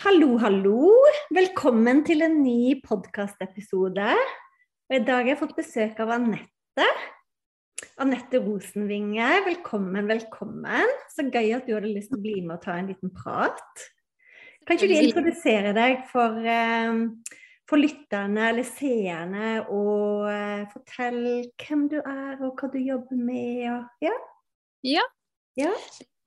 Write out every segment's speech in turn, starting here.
Hallo, hallo. Velkommen til en ny podkastepisode. I dag har jeg fått besøk av Anette. Anette Rosenvinge, velkommen, velkommen. Så gøy at du hadde lyst til å bli med og ta en liten prat. Kan ikke du introdusere deg for, eh, for lytterne eller seerne, og fortelle fortell hvem du er og hva du jobber med? Og, ja? ja. ja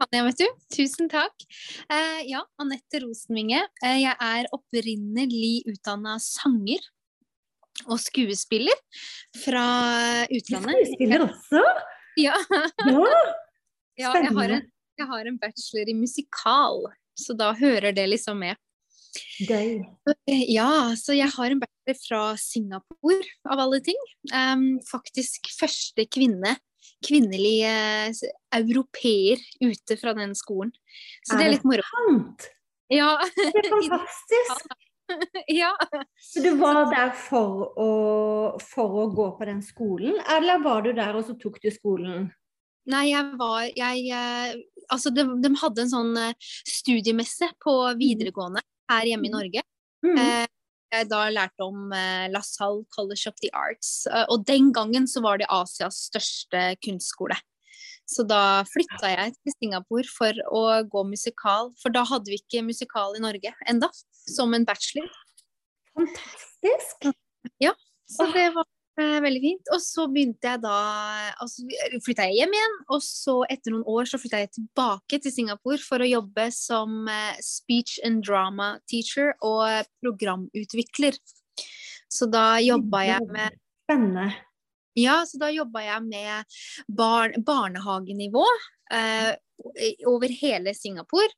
kan jeg, vet du. Tusen takk. Eh, ja, Anette Rosenvinge. Eh, jeg er opprinnelig utdanna sanger og skuespiller fra utlandet. Skuespiller også? Ja. ja. ja jeg, har en, jeg har en bachelor i musikal, så da hører det liksom med. Gøy. Ja, så jeg har en bachelor fra Singapore, av alle ting. Um, faktisk første kvinne kvinnelig eh, europeer ute fra den skolen. Så det er litt moro. Sant? Ja. Det er fantastisk. ja. Så du var der for å, for å, gå på den skolen, eller var du der og så tok du skolen? Nei, jeg var jeg, eh, Altså, de, de, hadde en sånn eh, studiemesse på mm. videregående her hjemme i mm. Norge. Mm. Eh, jeg da lærte om eh, La Salle College of the Arts. Eh, og den gangen så var det Asias største kunstskole. Så da flytta jeg til Singapore for å gå musikal, for da hadde vi ikke musikal i Norge enda, som en bachelor. Fantastisk! Ja, så det var veldig fint. Og så begynte jeg da altså, flytta jeg hjem igjen, og så etter noen år så flytta jeg tilbake til Singapore for å jobbe som eh, speech and drama teacher og programutvikler. Så da jobba jeg med Spennende. Ja, så da jobba jeg med bar barnehagenivå eh, over hele Singapore.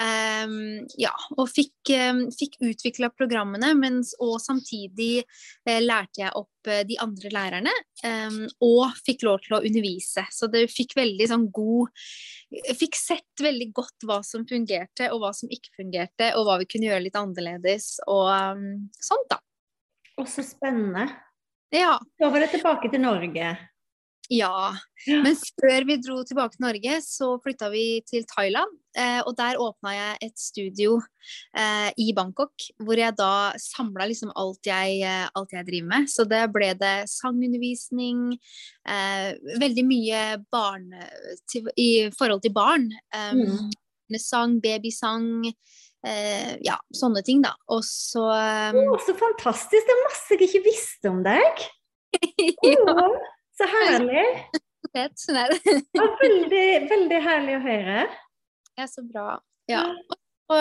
Um, ja, og fikk, um, fikk utvikla programmene, mens, og samtidig uh, lærte jeg opp uh, de andre lærerne. Um, og fikk lov til å undervise. Så det fikk veldig sånn god fikk sett veldig godt hva som fungerte, og hva som ikke fungerte, og hva vi kunne gjøre litt annerledes, og sånt, da. Og så spennende. Ja. Så var det tilbake til Norge. Ja. Men før vi dro tilbake til Norge, så flytta vi til Thailand. Eh, og der åpna jeg et studio eh, i Bangkok, hvor jeg da samla liksom alt jeg, eh, alt jeg, driver med. Så det ble det sangundervisning, eh, veldig mye barn til, i forhold til barn. Mm. Sang, babysang. Eh, ja, sånne ting, da. Og så um... Så fantastisk! Det er masse jeg ikke visste om deg. ja. Så herlig. Det veldig, veldig herlig å høre. Ja, så bra. Ja. Og,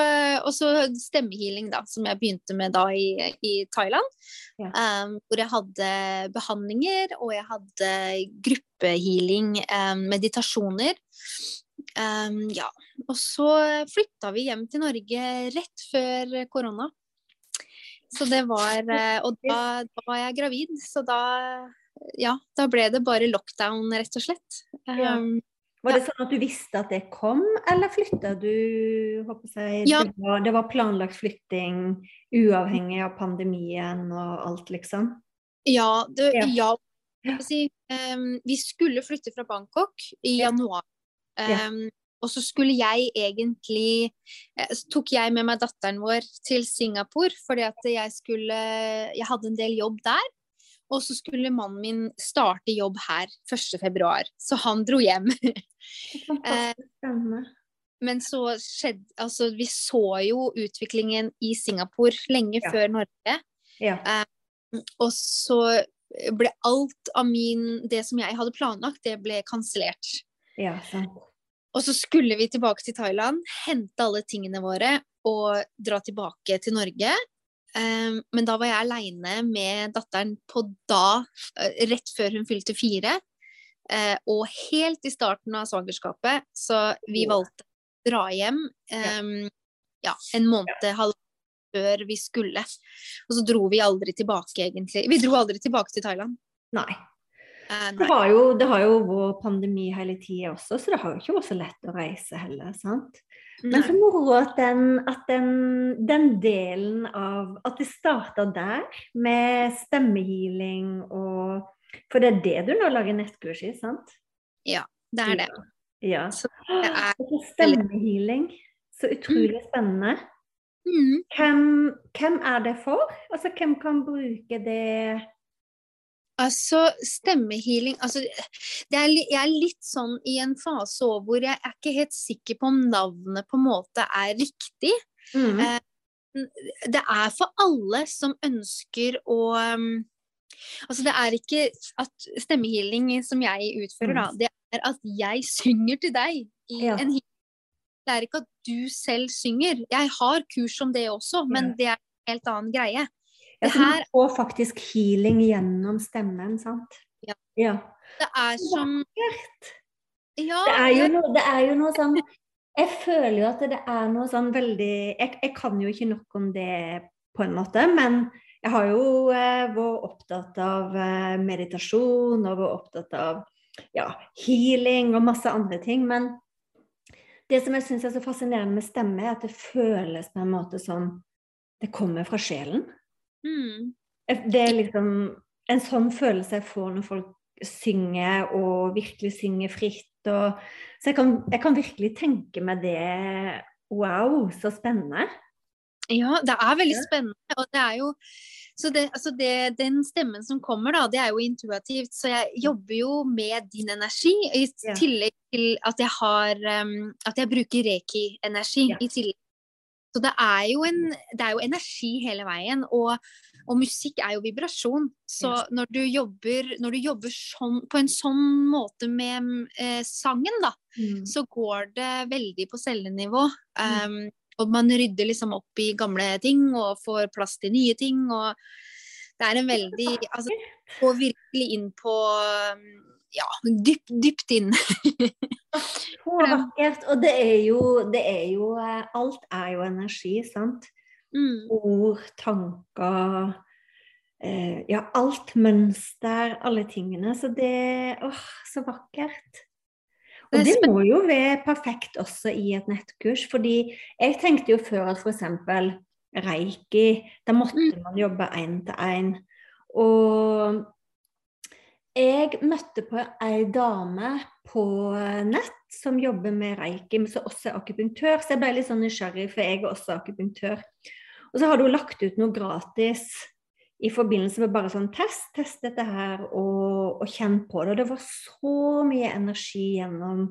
og så stemmehealing, da, som jeg begynte med da i, i Thailand. Ja. Um, hvor jeg hadde behandlinger, og jeg hadde gruppehealing, um, meditasjoner. Um, ja. Og så flytta vi hjem til Norge rett før korona. Så det var eh, Og da, da var jeg gravid, så da ja, da ble det bare lockdown, rett og slett. Ja. Um, var det sånn at du visste at det kom, eller flytta du jeg, ja. det, var, det, var, planlagt flytting uavhengig av pandemien og alt, liksom? Ja. Det, ja. ja. Si, um, vi skulle flytte fra Bangkok i januar. Um, og så skulle jeg egentlig eh, Så tok jeg med meg datteren vår til Singapore fordi at jeg skulle Jeg hadde en del jobb der. Og så skulle mannen min starte jobb her 1. februar, så han dro hjem. Spennende. Men så skjedde Altså, vi så jo utviklingen i Singapore lenge Ja. før Norge. Ja. Og så ble alt av min Det som jeg hadde planlagt, det ble kansellert. ja. Og så skulle vi tilbake til Thailand, hente alle tingene våre og dra tilbake til Norge. Um, men da var jeg aleine med datteren på da, eh, rett før hun fylte fire. Uh, og helt i starten av svangerskapet, så vi valgte å dra hjem um, ja, en måned halv før vi skulle. Og så dro vi aldri tilbake, egentlig. Vi dro aldri tilbake til Thailand. Nei. Eh, Det har, jo, det har jo vært pandemi hele tida også, så det har jo ikke vært så lett å reise heller. sant? Men så moro at, den, at den, den delen av At det starta der, med stemmehealing og For det er det du nå lager nettkurs i, sant? Det er det. Ja. Så det er Stemmehealing. Så utrolig spennende. mm. Hvem, hvem er det for? Altså, hvem kan bruke det Altså, stemmehealing altså, det er, Jeg er litt sånn i en fase òg hvor jeg er ikke helt sikker på om navnet på en måte er riktig. mm. Eh, Det er for alle som ønsker å um, Altså, det er ikke at stemmehealing som jeg utfører, da, det er at jeg synger til deg i Ja. en healing. Det er ikke at du selv synger. Jeg har kurs om det også, men det er en helt annen greie. Ja, så her- får faktisk healing gjennom stemmen, sant? Ja. ja. Det er som Ja, Det er jo noe, det er jo noe sånn Jeg føler jo at det er noe sånn veldig jeg, jeg kan jo ikke nok om det på en måte, men jeg har jo eh, vært opptatt av eh, meditasjon og vært opptatt av ja, healing og masse andre ting. Men det som jeg syns er så fascinerende med stemme, er at det føles på en måte som det kommer fra sjelen. Mm. Det er liksom en sånn følelse jeg får når folk synger og virkelig synger fritt. Og, så jeg kan, jeg kan virkelig tenke meg det Wow, så spennende. Ja, det er veldig spennende. Og det er jo så det, altså det, Den stemmen som kommer, da, det er jo intuitivt. Så jeg jobber jo med din energi, i tillegg til at jeg har um, At jeg bruker reiki-energi. Ja. i tillegg. Så det er jo en Det er jo energi hele veien. Og, og musikk er jo vibrasjon. Så når du jobber, når du jobber sånn, på en sånn måte med eh, sangen, da, så går det veldig på cellenivå. Mm. Um, og man rydder liksom opp i gamle ting og får plass til nye ting. Og det er en veldig Altså, Gå virkelig inn på um, Ja, dypt, dypt inn. Så vakkert. Og det er jo, det er jo eh, Alt er jo energi, sant? Mm. Ord, tanker eh, Ja, alt mønster, alle tingene. Så det Åh, så vakkert. Og Det må jo være perfekt også i et nettkurs, fordi jeg tenkte jo før at f.eks. reiki, da måtte Mm. man jobbe én til én. Og jeg møtte på ei dame på nett som jobber med reiki, men som også er akupunktør, så jeg ble litt sånn nysgjerrig, for jeg er også akupunktør. Og så hadde hun lagt ut noe gratis i forbindelse med bare sånn test, test dette her og, og kjenn på det. Og det var så mye energi gjennom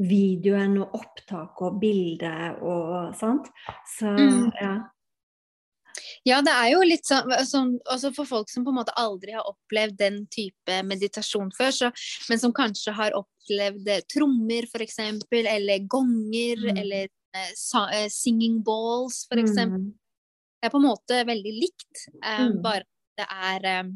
videoen og opptak og bildet og sånt. Så Mm. ja. Ja, det er jo litt sånn, altså for folk som på en måte aldri har opplevd den type meditasjon før, så, men som kanskje har opplevd eh, trommer f.eks., eller gonger, Mm. eller uh, singing balls f.eks. Mm. Det er på en måte veldig likt, um, Mm. bare det er, um,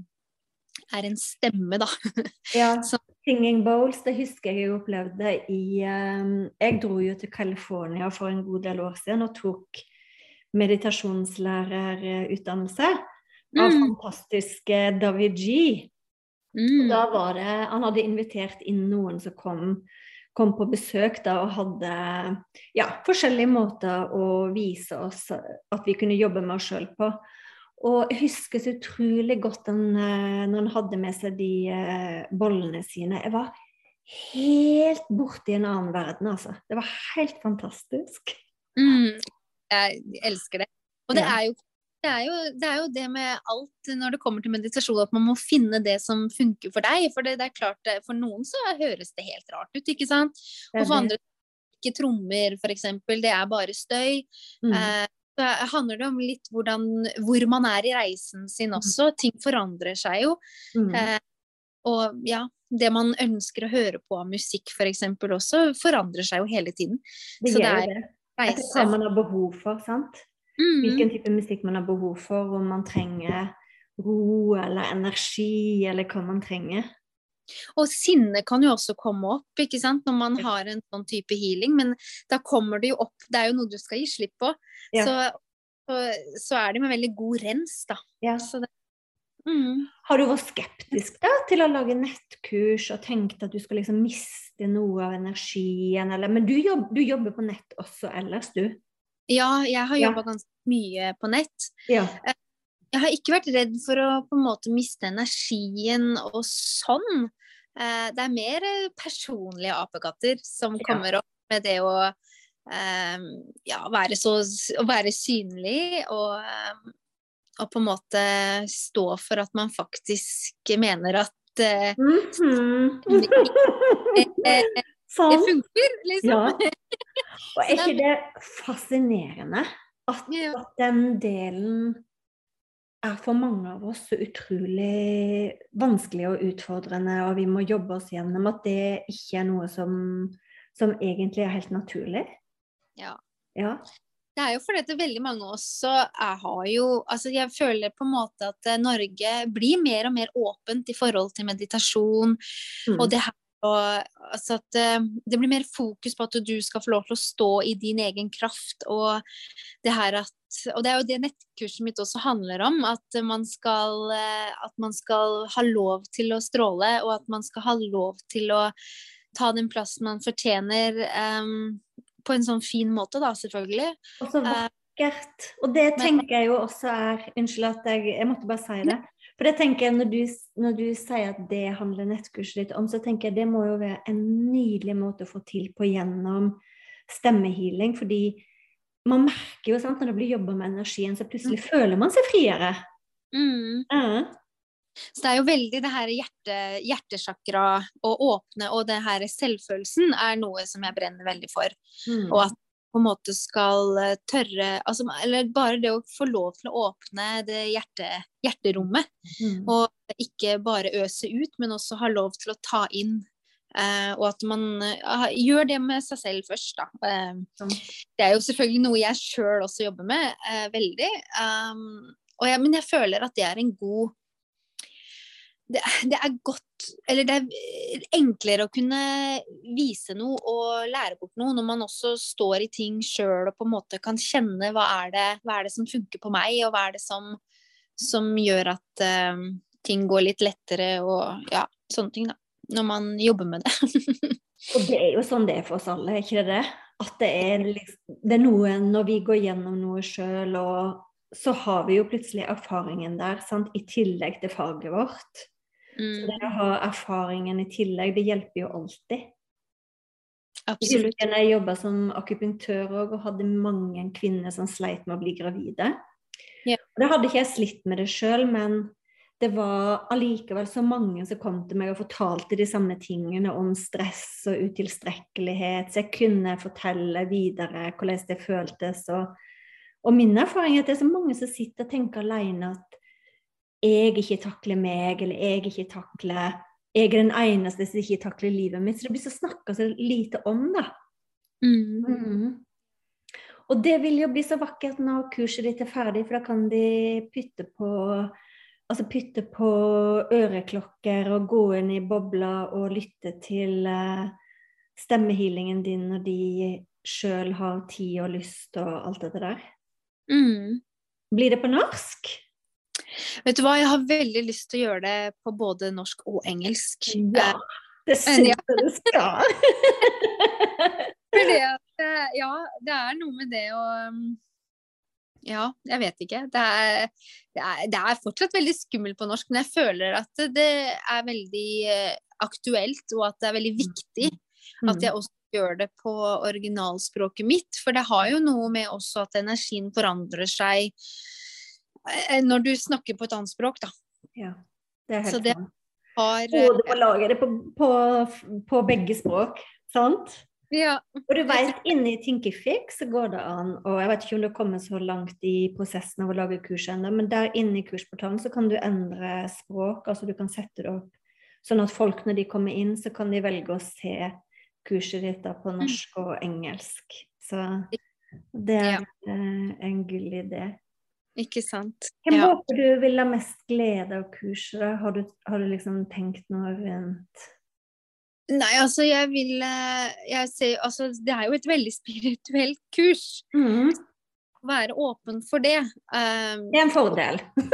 er en stemme, da. Ja, Så- Singing bowls, det husker jeg jeg opplevde i um, Jeg dro jo til California for en god del år siden og tok meditasjonslærerutdannelse av Mm. fantastiske David G. Mm. Da var det, Han hadde invitert inn noen som kom, kom på besøk da, og hadde ja, forskjellige måter å vise oss at vi kunne jobbe med oss sjøl på. Og jeg husker så utrolig godt den, eh, når han hadde med seg de eh, bollene sine. Jeg var helt borti i en annen verden, altså. Det var helt fantastisk. Mm. Jeg elsker det. Og det er jo det er, jo, det er, jo, det med alt når det kommer til meditasjon, at man må finne det som funker for deg. For det, det er klart, for noen så høres det helt rart ut, ikke sant. Og for andre ikke trommer, f.eks. Det er bare støy. Mm. Eh, så handler det om litt hvordan, hvor man er i reisen sin mm. også. Ting forandrer seg jo. Mm. Eh, og ja, det man ønsker å høre på av musikk f.eks. For også, forandrer seg jo hele tiden. Det så det. Er Etter hva man har behov for, sant. Mm. Hvilken type musikk man har behov for, om man trenger ro eller energi, eller hva man trenger. Og sinne kan jo også komme opp ikke sant? når man har en sånn type healing, men da kommer det jo opp Det er jo noe du skal gi slipp på. Ja. Så, så, så, er det med veldig god rens, da. Ja. Det, mm. Har du vært skeptisk da til å lage nettkurs og tenkt at du skal liksom miste noe av energien, eller Men du, jobb, du jobber på nett også ellers, du? Ja, jeg har jobba ja. ganske mye på nett. Ja. Eh, jeg har ikke vært redd for å på en måte miste energien og sånn. Eh, det er mer personlige apekatter som kommer opp med det å eh, ja, være så å være synlig og, og, på en måte stå for at man faktisk mener at mm -hmm. det, det, funker, liksom. Ja. Og er ikke det fascinerende at, at den delen er for mange av oss så utrolig vanskelig og utfordrende, og vi må jobbe oss gjennom at det ikke er noe som, som egentlig er helt naturlig. Ja. ja. Det er jo fordi at veldig mange også er, har jo altså Jeg føler på en måte at eh, Norge blir mer og mer åpent i forhold til meditasjon. Mm. Og det her og altså at eh, det blir mer fokus på at du skal få lov til å stå i din egen kraft. Og det her at Og det er jo det nettkurset mitt også handler om. At man skal, eh, at man skal ha lov til å stråle, og at man skal ha lov til å ta den plassen man fortjener. Um, på en sånn fin måte, da, selvfølgelig. Og så vakkert. Og det tenker jeg jo også er Unnskyld at jeg Jeg måtte bare si det. For det tenker jeg, når du, når du, sier at det handler nettkurset ditt om, så tenker jeg det må jo være en nydelig måte å få til på gjennom stemmehealing. Fordi man merker jo sant, når det blir jobba med energien, så plutselig mm. føler man seg friere. Mm. Uh. Så det er jo veldig det her hjerte, hjertesjakra å åpne, og det her selvfølelsen er noe som jeg brenner veldig for. Mm. Og at på en måte skal eh, tørre altså, Eller bare det å få lov til å åpne det hjerte, hjerterommet. Mm. Og ikke bare øse ut, men også ha lov til å ta inn. Uh, og at man uh, gjør det med seg selv først, da. Uh, det er jo selvfølgelig noe jeg sjøl også jobber med veldig. Um, jeg, men jeg føler at det er en god det, det, er godt Eller det er enklere å kunne vise noe og lære bort noe når man også står i ting sjøl og på en måte kan kjenne hva er det, hva er det som funker på meg, og hva er det som, som gjør at uh, ting går litt lettere og ja, sånne ting, da. Når man jobber med det. og det er jo sånn det er for oss alle, ikke det? At det er, liksom, det er noe når vi går gjennom noe sjøl og så har vi jo plutselig erfaringen der, sant? i tillegg til faget vårt. Mm. Så det å ha erfaringen i tillegg, det hjelper jo alltid. Absolutt. Jeg, jobba som akupunktør og hadde mange kvinner som sleit med å bli gravide. Yeah. Det hadde ikke jeg slitt med det sjøl, men det var allikevel så mange som kom til meg og fortalte de samme tingene om stress og utilstrekkelighet, så jeg kunne fortelle videre hvordan det føltes. Og, og min erfaring er at det er så mange som sitter og tenker alene at jeg ikke takler meg, eller jeg ikke takler Jeg er den eneste som ikke takler livet mitt. Så det blir så snakka så lite om, da. Mm. Mm. Og det vil jo bli så vakkert når kurset ditt er ferdig, for da kan de putte på Altså putte på øreklokker og gå inn i bobla og lytte til uh, stemmehealingen din når de sjøl har tid og lyst og alt dette der. Mm. Blir det på norsk? Vet du hva, jeg har veldig lyst til å gjøre det på både norsk og engelsk. Ja, det syns jeg du skal. Fordi at eh, Ja, det er noe med det å um, ja, jeg vet ikke. Det er, det, er, det er, fortsatt veldig skummelt på norsk, men jeg føler at det er veldig eh, aktuelt, og at det er veldig viktig at mm. jeg også gjør det på originalspråket mitt. For det har jo noe med også at energien forandrer seg eh, når du snakker på et annet språk, da. Ja, det er helt Så det. Har, Og du må lage det på, på, på begge språk, sant? ja. Og du vet, inne i Thinkific så går det an, og jeg vet ikke om du har kommet så langt i prosessen av å lage kurs ennå, men der inne i kursportalen så kan du endre språk, altså du kan sette det opp sånn at folk når de kommer inn, så kan de velge å se kurset ditt da på norsk og engelsk. Så det er Ja. eh, en gull idé. Ikke sant. Hvem Ja. håper du vil ha mest glede av kurset? Har du, har du liksom tenkt noe rundt Nei, altså jeg vil eh, jeg ser, altså, Det er jo et veldig spirituelt kurs. Være åpen for det. Um, Det er en fordel.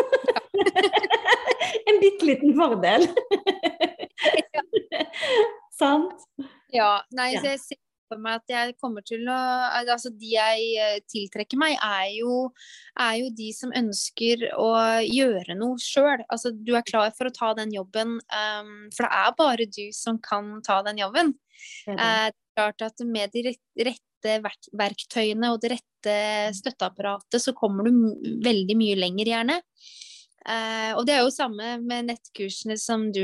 en bitte liten fordel. Sant? ja, nei, Ja. så jeg ser for meg at jeg kommer til å Altså de jeg eh, tiltrekker meg, er jo, er jo de som ønsker å gjøre noe sjøl. Altså du er klar for å ta den jobben, um, for det er bare du som kan ta den jobben. Det er det. Eh, klart at med de rette verk- verktøyene og det rette støtteapparatet, så kommer du veldig mye lenger, gjerne. Eh, og det er jo samme med nettkursene som du,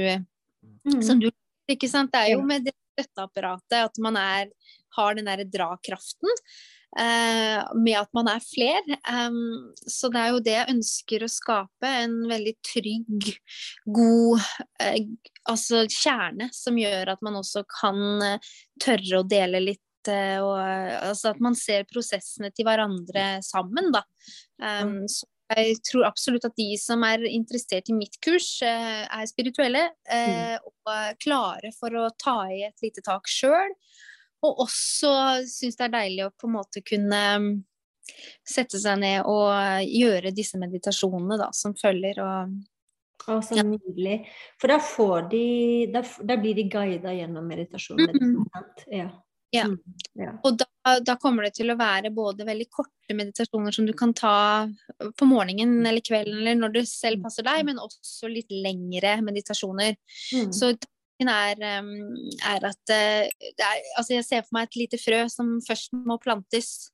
Mm. som du ikke sant? Det er jo med det støtteapparatet at man er, har den derre drakraften. eh, med at man er fler. Um, så det er jo det jeg ønsker å skape. En veldig trygg, god eh, altså kjerne som gjør at man også kan eh, tørre å dele litt. eh, og, eh, altså at man ser prosessene til hverandre sammen, da. Um, så jeg tror absolutt at de som er interessert i mitt kurs, eh, er spirituelle mm. og er klare for å ta i et lite tak sjøl. Og også syns det er deilig å på en måte kunne mm, sette seg ned og gjøre disse meditasjonene da, som følger. Og Å, så nydelig. For da får de Da, da blir de guida gjennom meditasjonen. Mm -hmm. Ja. Ja. Mm, ja. Og da, da kommer det til å være både veldig korte meditasjoner som du kan ta på morgenen eller kvelden eller når det selv passer deg, men også litt lengre meditasjoner. Mm. Så tanken er, um, er at det er, altså jeg ser for meg et lite frø som først må plantes,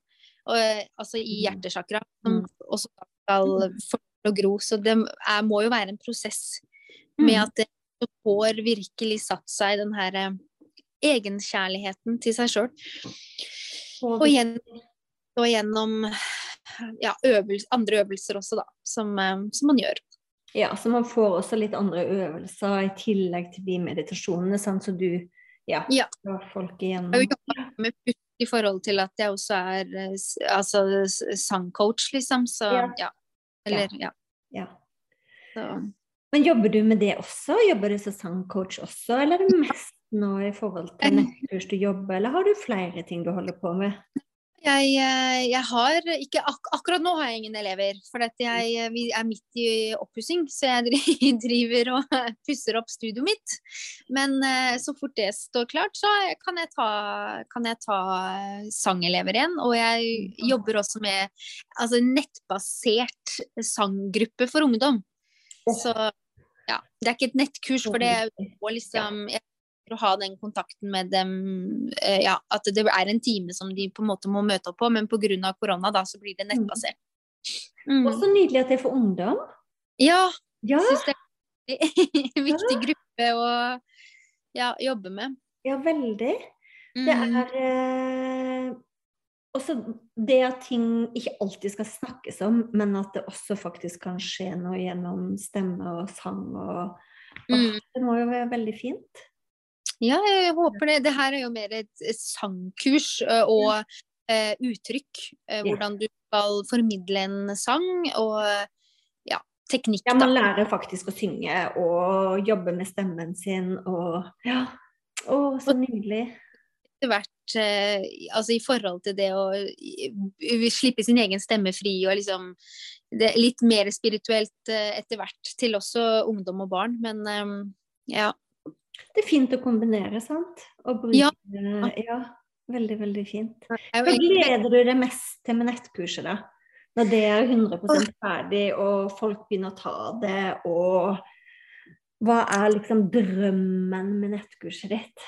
og, eh, altså i Mm. og som Mm. også skal få gro. Så det er, må jo være en prosess med Mm. at det får virkelig satt seg den her eh, egenkjærligheten til seg sjøl. Og Og, gjennom ja, øvels, andre øvelser også, da, som, eh, som man gjør. Ja, så man får også litt andre øvelser i tillegg til de meditasjonene, sant, så du ja, Ja. folk Jeg igjennom. jo jobbet med putt i forhold til at jeg også er eh, altså, sangcoach, liksom. Så Ja. ja. Eller, ja. Ja. Så. Men jobber du med det også? Jobber du som sangcoach også, eller er det mest nå i forhold til nettkurs du jobber, eller har du flere ting du holder på med? Jeg, eh, jeg har ikke ak Akkurat nå har jeg ingen elever, for jeg, eh, vi er midt i oppussing. Så jeg driver og pusser opp studioet mitt. Men eh, så fort det står klart, så kan jeg ta, kan jeg ta sangelever igjen. Og jeg jobber også med altså, nettbasert sanggruppe for ungdom. Så ja, det er ikke et nettkurs, for det må liksom jeg å ha den kontakten med dem eh, ja, At det er en time som de på en måte må møte opp på, men pga. korona da, så blir det nettbasert. Mm. Og så nydelig at det er for ungdom. Ja, Ja, jeg syns det er en viktig gruppe å ja, jobbe med. ja veldig. Mm. Det er eh, også det at ting ikke alltid skal snakkes om, men at det også faktisk kan skje noe gjennom stemme og sang og og Mm. Det må jo være veldig fint. Ja, jeg håper det. Det her er jo mer et sangkurs og uh, uttrykk. Uh, hvordan du skal formidle en sang og ja, teknikk, Ja, man lærer faktisk å synge og jobbe med stemmen sin og Ja. Å, så nydelig. etter hvert altså i forhold til det å slippe sin egen stemme fri og liksom det er litt mer spirituelt etter hvert til også ungdom og barn, men ja. Det er fint å kombinere, sant? Bruke Ja. ja. Veldig, veldig fint. Hva gleder du deg mest til med nettkurset, da? Når det er 100% ferdig, og folk begynner å ta det, og hva er liksom drømmen med nettkurset ditt?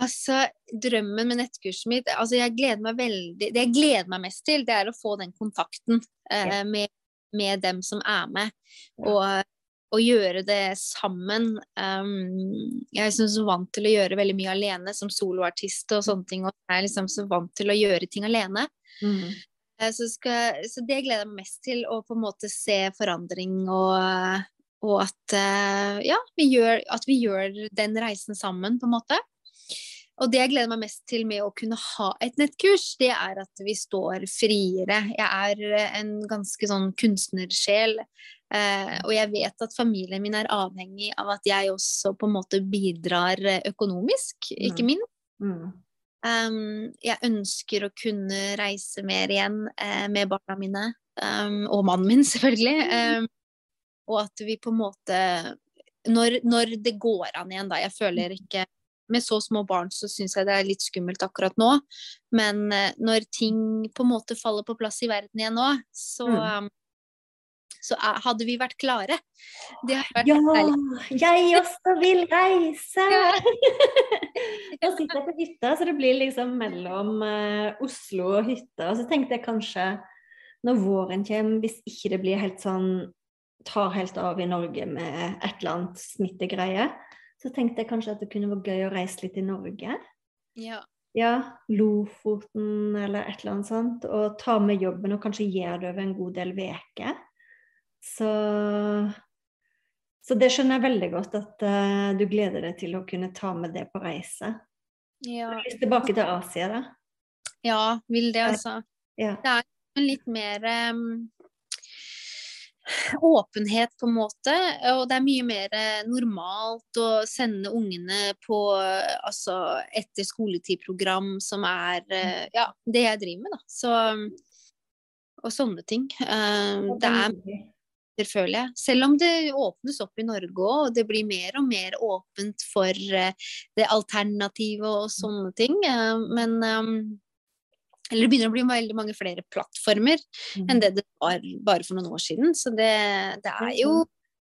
Altså, drømmen med nettkurset mitt altså jeg gleder meg veldig, Det jeg gleder meg mest til, det er å få den kontakten eh, med med dem som er med, og, og gjøre det sammen. Um, jeg er liksom så vant til å gjøre veldig mye alene som soloartist og sånne ting, og jeg er liksom så vant til å gjøre ting alene. Mm. Eh, så, skal, så, det gleder jeg meg mest til, å på en måte se forandring og, og at, uh, ja, vi gjør, at vi gjør den reisen sammen, på en måte. Og det jeg gleder meg mest til med å kunne ha et nettkurs, det er at vi står friere. Jeg er eh, en ganske sånn kunstnersjel, eh, og jeg vet at familien min er avhengig av at jeg også på en måte bidrar økonomisk, ikke mm. minst. Mm. Um, jeg ønsker å kunne reise mer igjen eh, med barna mine, um, og mannen min, selvfølgelig. Um, og at vi på en måte når, når, det går an igjen, da. Jeg føler ikke med så små barn så syns jeg det er litt skummelt akkurat nå. Men uh, når ting på en måte faller på plass i verden igjen nå, så, mm. Så er, hadde vi vært klare. Vært ja, jeg også vil reise! Nå sitter jeg på hytta, så det blir liksom mellom uh, Oslo og hytta. Og så tenkte jeg kanskje når våren kommer, hvis ikke det blir helt sånn tar helt av i Norge med et eller annet smittegreie, så tenkte jeg kanskje at det kunne vært gøy å reise litt i Norge. Ja. ja. Lofoten eller et eller annet sånt. Og ta med jobben og kanskje gjøre det over en god del uker. Så, så det skjønner jeg veldig godt at uh, du gleder deg til å kunne ta med det på reise. Ja. Tilbake til Asia, da. Ja, vil det, altså. Ja. Det er litt mer um åpenhet, på en måte. Og det er mye mer eh, normalt å sende ungene på altså etter skoletid-program som er eh, ja, det jeg driver med, da. Så, og sånne ting. Eh, det er føler jeg. Selv om det åpnes opp i Norge òg, og det blir mer og mer åpent for det alternative og sånne ting. Men eller det begynner å bli veldig mange flere plattformer mm. enn det det var bare for noen år siden. Så det, det er jo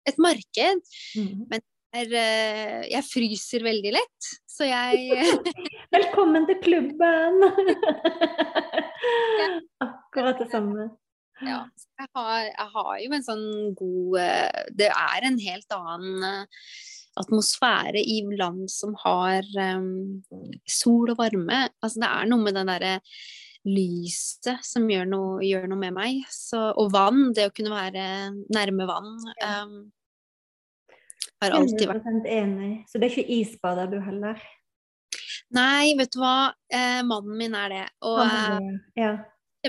et marked. Mm. Men er, eh, jeg fryser veldig lett, så jeg Velkommen til klubben! Akkurat det samme. Ja, jeg har, jeg har, jo en sånn god eh, Det er en helt annen eh, atmosfære i land som har um, sol og varme. Altså det er noe med den derre lyset som gjør noe, gjør noe med meg. Så, og vann, det å kunne være nærme vann, um, har alltid vært enig. Så det er ikke isbader du heller? Nei, vet du hva. Eh, mannen min er det. Og eh, ja.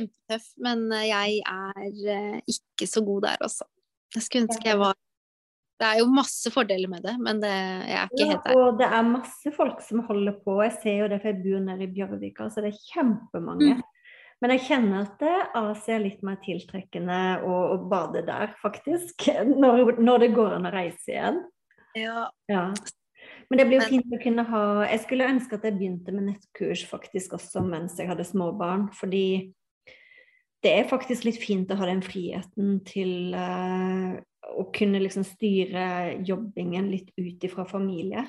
Kjempetøff. Men eh, jeg er eh, ikke så god der, også. Jeg skulle ønske jeg var det er jo masse fordeler med det, men det, jeg er ikke ja, helt der. Og det er masse folk som holder på. Jeg ser jo det, for jeg bor nede i Bjørvika, så det er kjempemange. Mm. Men jeg kjenner at Asia er litt mer tiltrekkende å, å bade der, faktisk. Når, når, det går an å reise igjen. Ja. ja. Men det blir jo fint å kunne ha Jeg skulle ønske at jeg begynte med nettkurs faktisk også mens jeg hadde småbarn. Fordi det er faktisk litt fint å ha den friheten til uh, å kunne liksom styre jobbingen litt ut ifra familie.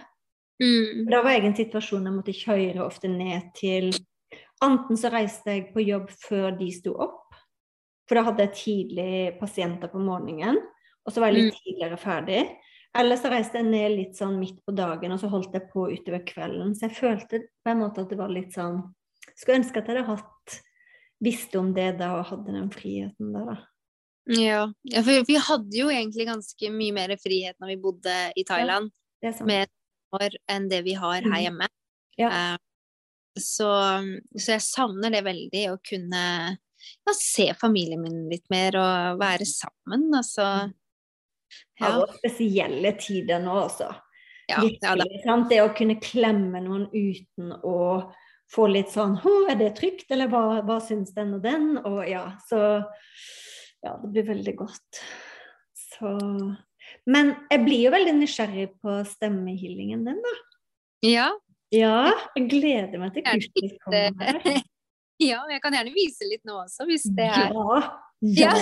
Mm. Da var jeg i en situasjon jeg måtte kjøre ofte ned til Enten så reiste jeg på jobb før de sto opp, for da hadde jeg tidlig pasienter på morgenen, og så var jeg litt mm. tidligere ferdig. Eller så reiste jeg ned litt sånn midt på dagen, og så holdt jeg på utover kvelden. Så jeg følte på en måte at det var litt sånn Skulle ønske at jeg hadde hatt visste om det da og hadde den friheten der, da. Ja, ja for vi hadde jo egentlig ganske mye mer frihet når vi bodde i Thailand ja, med år enn det vi har her mm. hjemme. Ja. Uh, så, så, jeg savner det veldig, å kunne ja, se familien min litt mer og være sammen. Altså. Ja. Og spesielle tider nå, altså. Ja, ja, det å kunne klemme noen uten å få litt sånn Er det trygt, eller hva, hva syns den og den? Og ja, så Ja, det blir veldig godt. Så Men jeg blir jo veldig nysgjerrig på stemmehealingen din, da. Ja, ja, jeg gleder meg til kurset kommer. Ja, jeg kan gjerne vise litt nå også, hvis det er Ja, ja.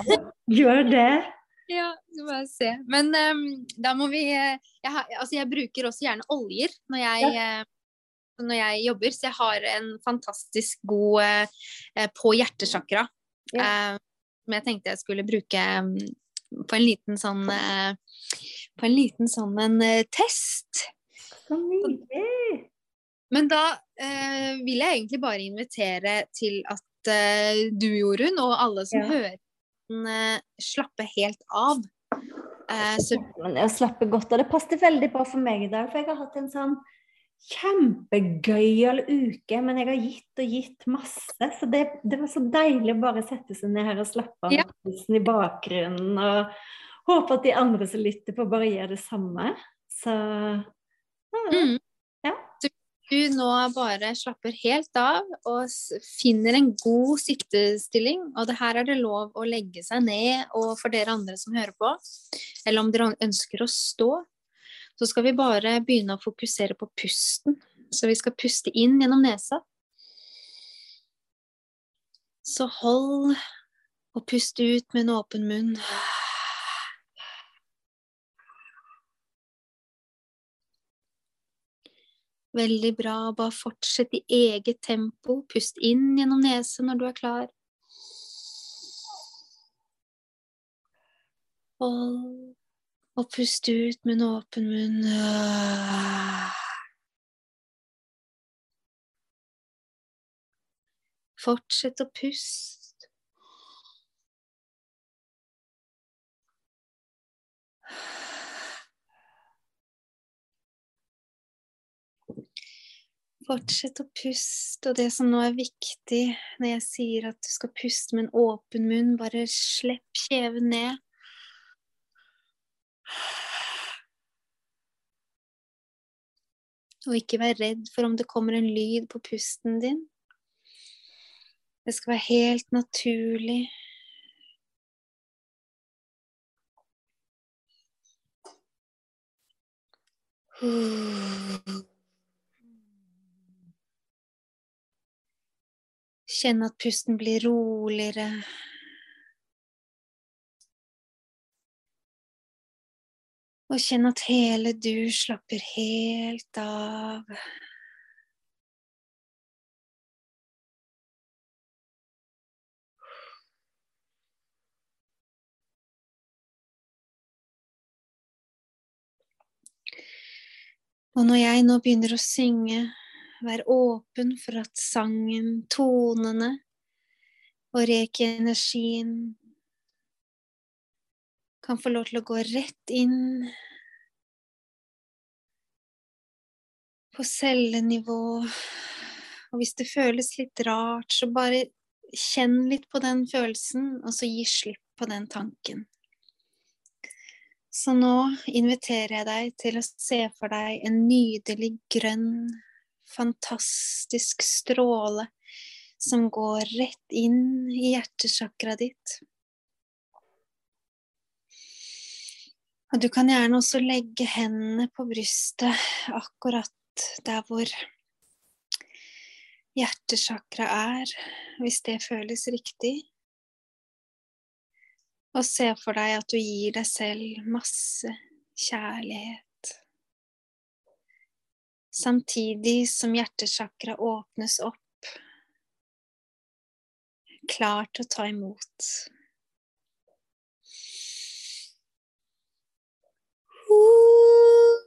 gjør det. Ja, så bare se. Men um, da må vi eh, jeg, har, altså jeg bruker også gjerne oljer når jeg, ja. Når jeg jobber, så jeg har en fantastisk god eh, på hjertesjakra. Ja. Uh, som jeg tenkte jeg skulle bruke mm, på en liten sånn eh, På en liten sånn en eh, test. Så nydelig! Men da eh, vil jeg egentlig bare invitere til at eh, du, Jorunn, og alle som yeah. hører den, eh, slapper helt av. Eh, så slapper godt, og det passet veldig bra for meg i dag, for jeg har hatt en sånn kjempegøyal uke, men jeg har gitt og gitt masse, så det, det var så deilig å bare sette seg ned her og slappe av Ja. i bakgrunnen, og håpe at de andre som lytter på, bare gjør det samme. Så ja. mm. Ja. Så du nå bare slapper helt av og finner en god sittestilling, og det her er det lov å legge seg ned, og for dere andre som hører på, eller om dere ønsker å stå, så skal vi bare begynne å fokusere på pusten. Så vi skal puste inn gjennom nesa. Så hold og pust ut med en åpen munn. Veldig bra. Bare fortsett i eget tempo. Pust inn gjennom nesen når du er klar. Hold og pust ut med en åpen munn. Fortsett å puste. Fortsett å puste, og det som nå er viktig når jeg sier at du skal puste med en åpen munn, bare slipp kjeven ned. Og ikke vær redd for om det kommer en lyd på pusten din. Det skal være helt naturlig. Kjenn at pusten blir roligere. Og kjenn at hele du slapper helt av. Og når jeg nå begynner å synge, vær åpen for at sangen, tonene og reiki-energien kan få lov til å gå rett inn på cellenivå. Og hvis det føles litt rart, så bare kjenn litt på den følelsen, og så gi slipp på den tanken. Så nå inviterer jeg deg til å se for deg en nydelig grønn, fantastisk stråle som går rett inn i hjertesjakra ditt. Og du kan gjerne også legge hendene på brystet akkurat der hvor hjertesjakra er, hvis det føles riktig. Og se for deg at du gir deg selv masse kjærlighet. Samtidig som hjertesjakra åpnes opp, klar til å ta imot. Ooh.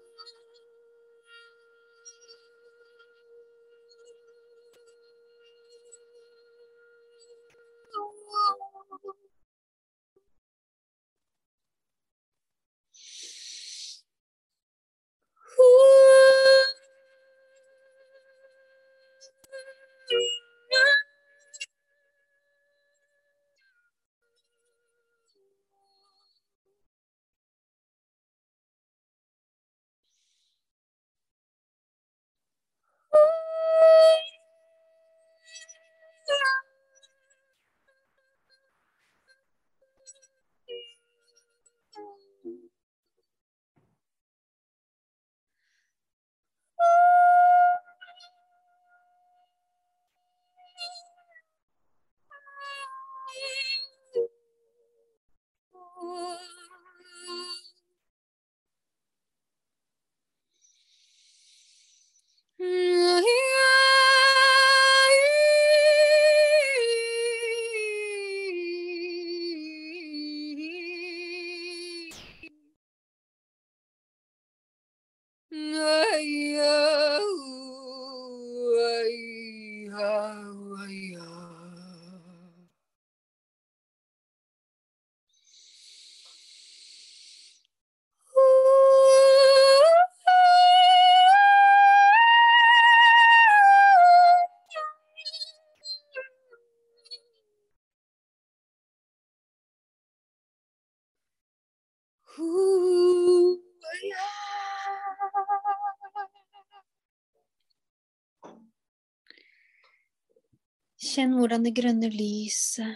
Kjenn hvordan det grønne lyset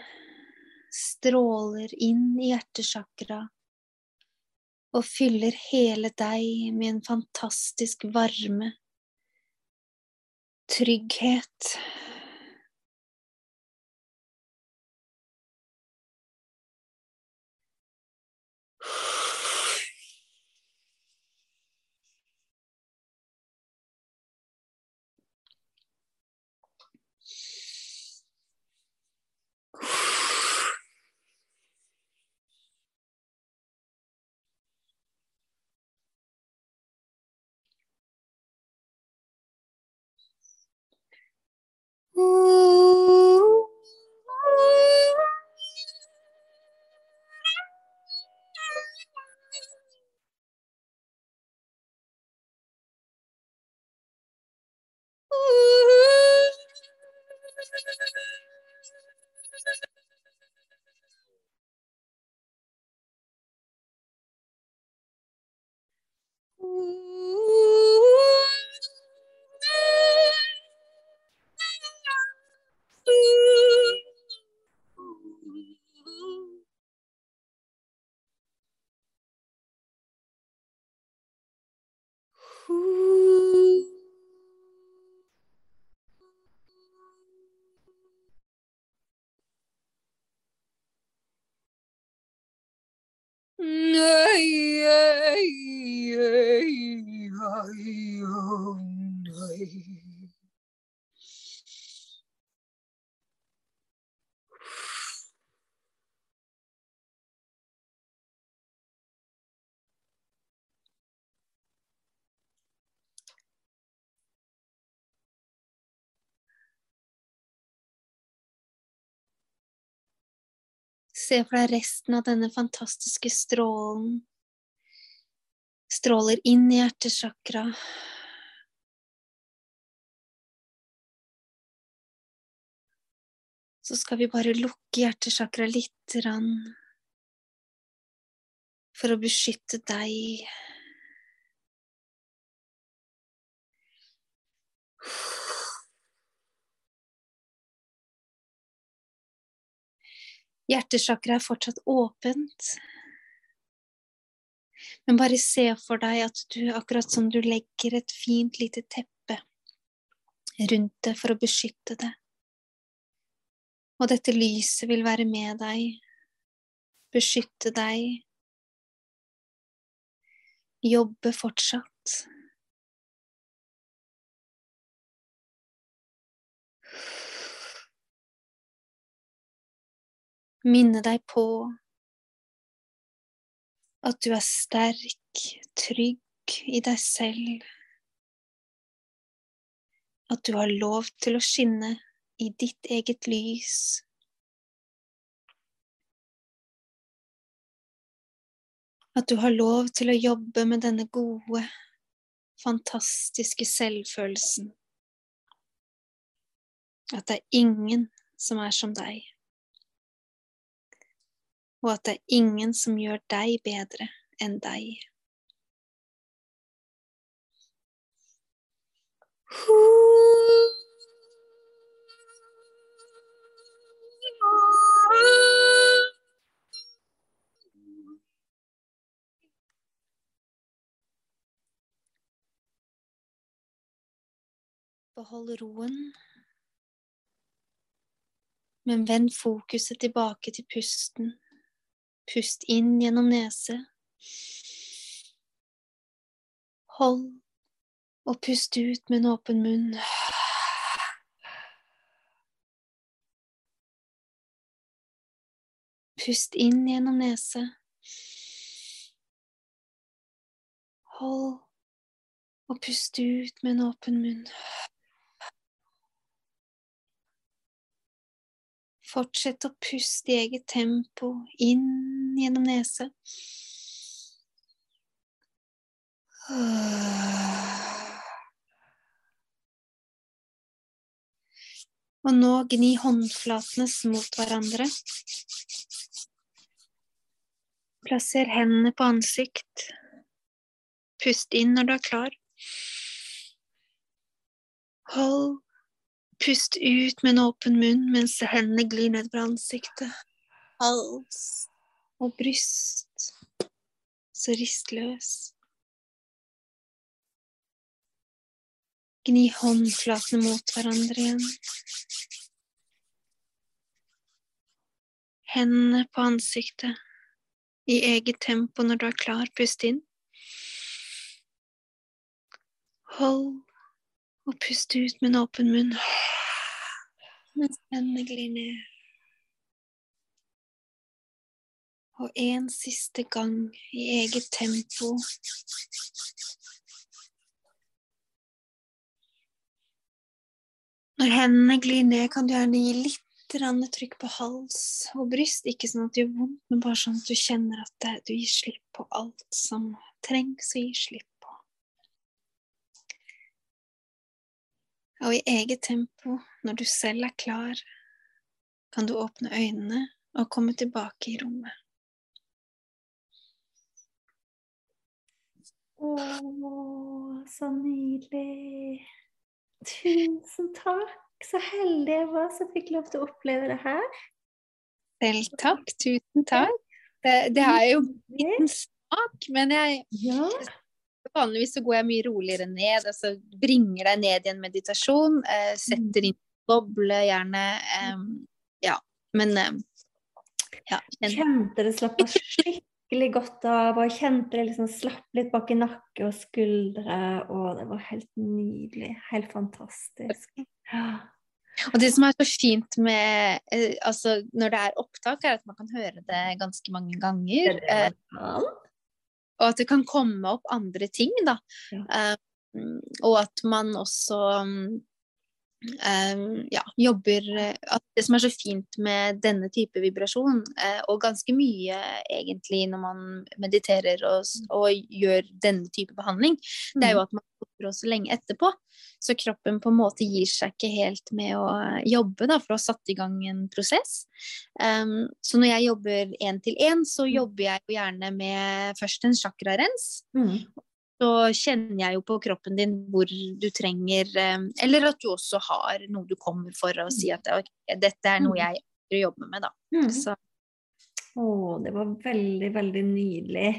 stråler inn i hjertesjakra og fyller hele deg med en fantastisk varme, trygghet Se for deg resten av denne fantastiske strålen. Stråler inn i hjertesjakra. Så skal vi bare lukke hjertesjakra lite grann for å beskytte deg. Hjertesjakra er fortsatt åpent. Men bare se for deg at du, akkurat som du legger et fint lite teppe rundt det for å beskytte det. Og dette lyset vil være med deg, beskytte deg, jobbe fortsatt. Minne deg på at du er sterk, trygg i deg selv. At du har lov til å skinne i ditt eget lys. At du har lov til å jobbe med denne gode, fantastiske selvfølelsen. At det er ingen som er som deg og at det er ingen som gjør deg bedre enn deg. Behold roen, men vend fokuset tilbake til pusten. Pust inn gjennom nese. Hold og pust ut med en åpen munn. Pust inn gjennom nese. Hold og pust ut med en åpen munn. Fortsett å puste i eget tempo inn gjennom nese. Og nå gni håndflatene mot hverandre. Plasser hendene på ansikt. Pust inn når du er klar. Hold Pust ut med en åpen munn mens hendene glir nedover ansiktet. Hals og bryst. Så rist løs. Gni håndflatene mot hverandre igjen. Hendene på ansiktet. I eget tempo når du er klar. Pust inn. Hold og puste ut med en åpen munn mens hendene glir ned. Og en siste gang i eget tempo. Når hendene glir ned, kan du gjerne gi litt trykk på hals og bryst. Ikke sånn at det gjør vondt, men bare sånn at du kjenner at du gir slipp på alt som trengs å gi slipp. Og i eget tempo, når du selv er klar, kan du åpne øynene og komme tilbake i rommet. Å, så nydelig. Tusen takk. Så heldig jeg var som fikk lov til å oppleve det her. Selv takk. Tusen takk. Det, det er jo en smak, men jeg ja. Vanligvis så går jeg mye roligere ned, altså bringer deg ned i en meditasjon. Eh, setter inn boble, gjerne. Eh, ja, men eh, ja. Kjente det slapp av skikkelig godt av, og kjente det liksom slapp litt bak i nakke og skuldre, og det var helt nydelig. Helt fantastisk. Ja. Og det som er så fint med eh, altså når det er opptak, er at man kan høre det ganske mange ganger. Det det eh, og at det kan komme opp andre ting, da. Ja. Um, og at man også um, ja, jobber at Det som er så fint med denne type vibrasjon, uh, og ganske mye egentlig når man mediterer og, mm. og gjør denne type behandling, mm. det er jo mm. at man jobber også lenge etterpå. Så kroppen på en måte gir seg ikke helt med å jobbe, da, for å ha satt i gang en prosess. Um, så når jeg jobber én til én, så mm. jobber jeg jo gjerne med først en chakrarens. Mm. Så kjenner jeg jo på kroppen din hvor du trenger Eller at du også har noe du kommer for å si at okay, dette er noe jeg jobber med, da. Mm. Så. Å, det var veldig, veldig nydelig.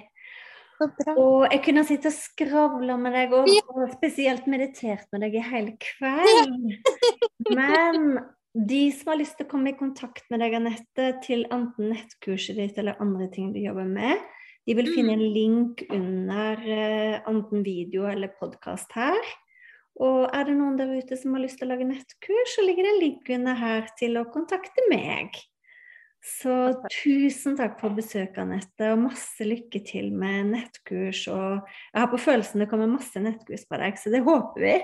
Og jeg kunne sitte og skravle med deg, og, og, spesielt meditert med deg i hele kveld. Men de som har lyst til å komme i kontakt med deg, Anette, til enten nettkurset ditt eller andre ting du jobber med, de vil finne en mm. link under uh, enten video eller podkast her. Og er det noen der ute som har lyst til å lage nettkurs, så ligger det en link under her til å kontakte meg. Så tusen takk for besøket, Anette, og masse lykke til med nettkurs. Og jeg har på følelsen det kommer masse nettkurs på deg, så det håper vi.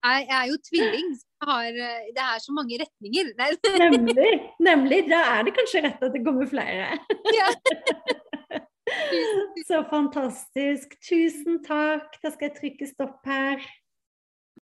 jeg er jo tvilling, så har, eh, det er så mange retninger. nemlig. Nemlig. Da er det kanskje rett at det kommer flere. Ja. så fantastisk. Tusen takk. Da skal jeg trykke stopp her.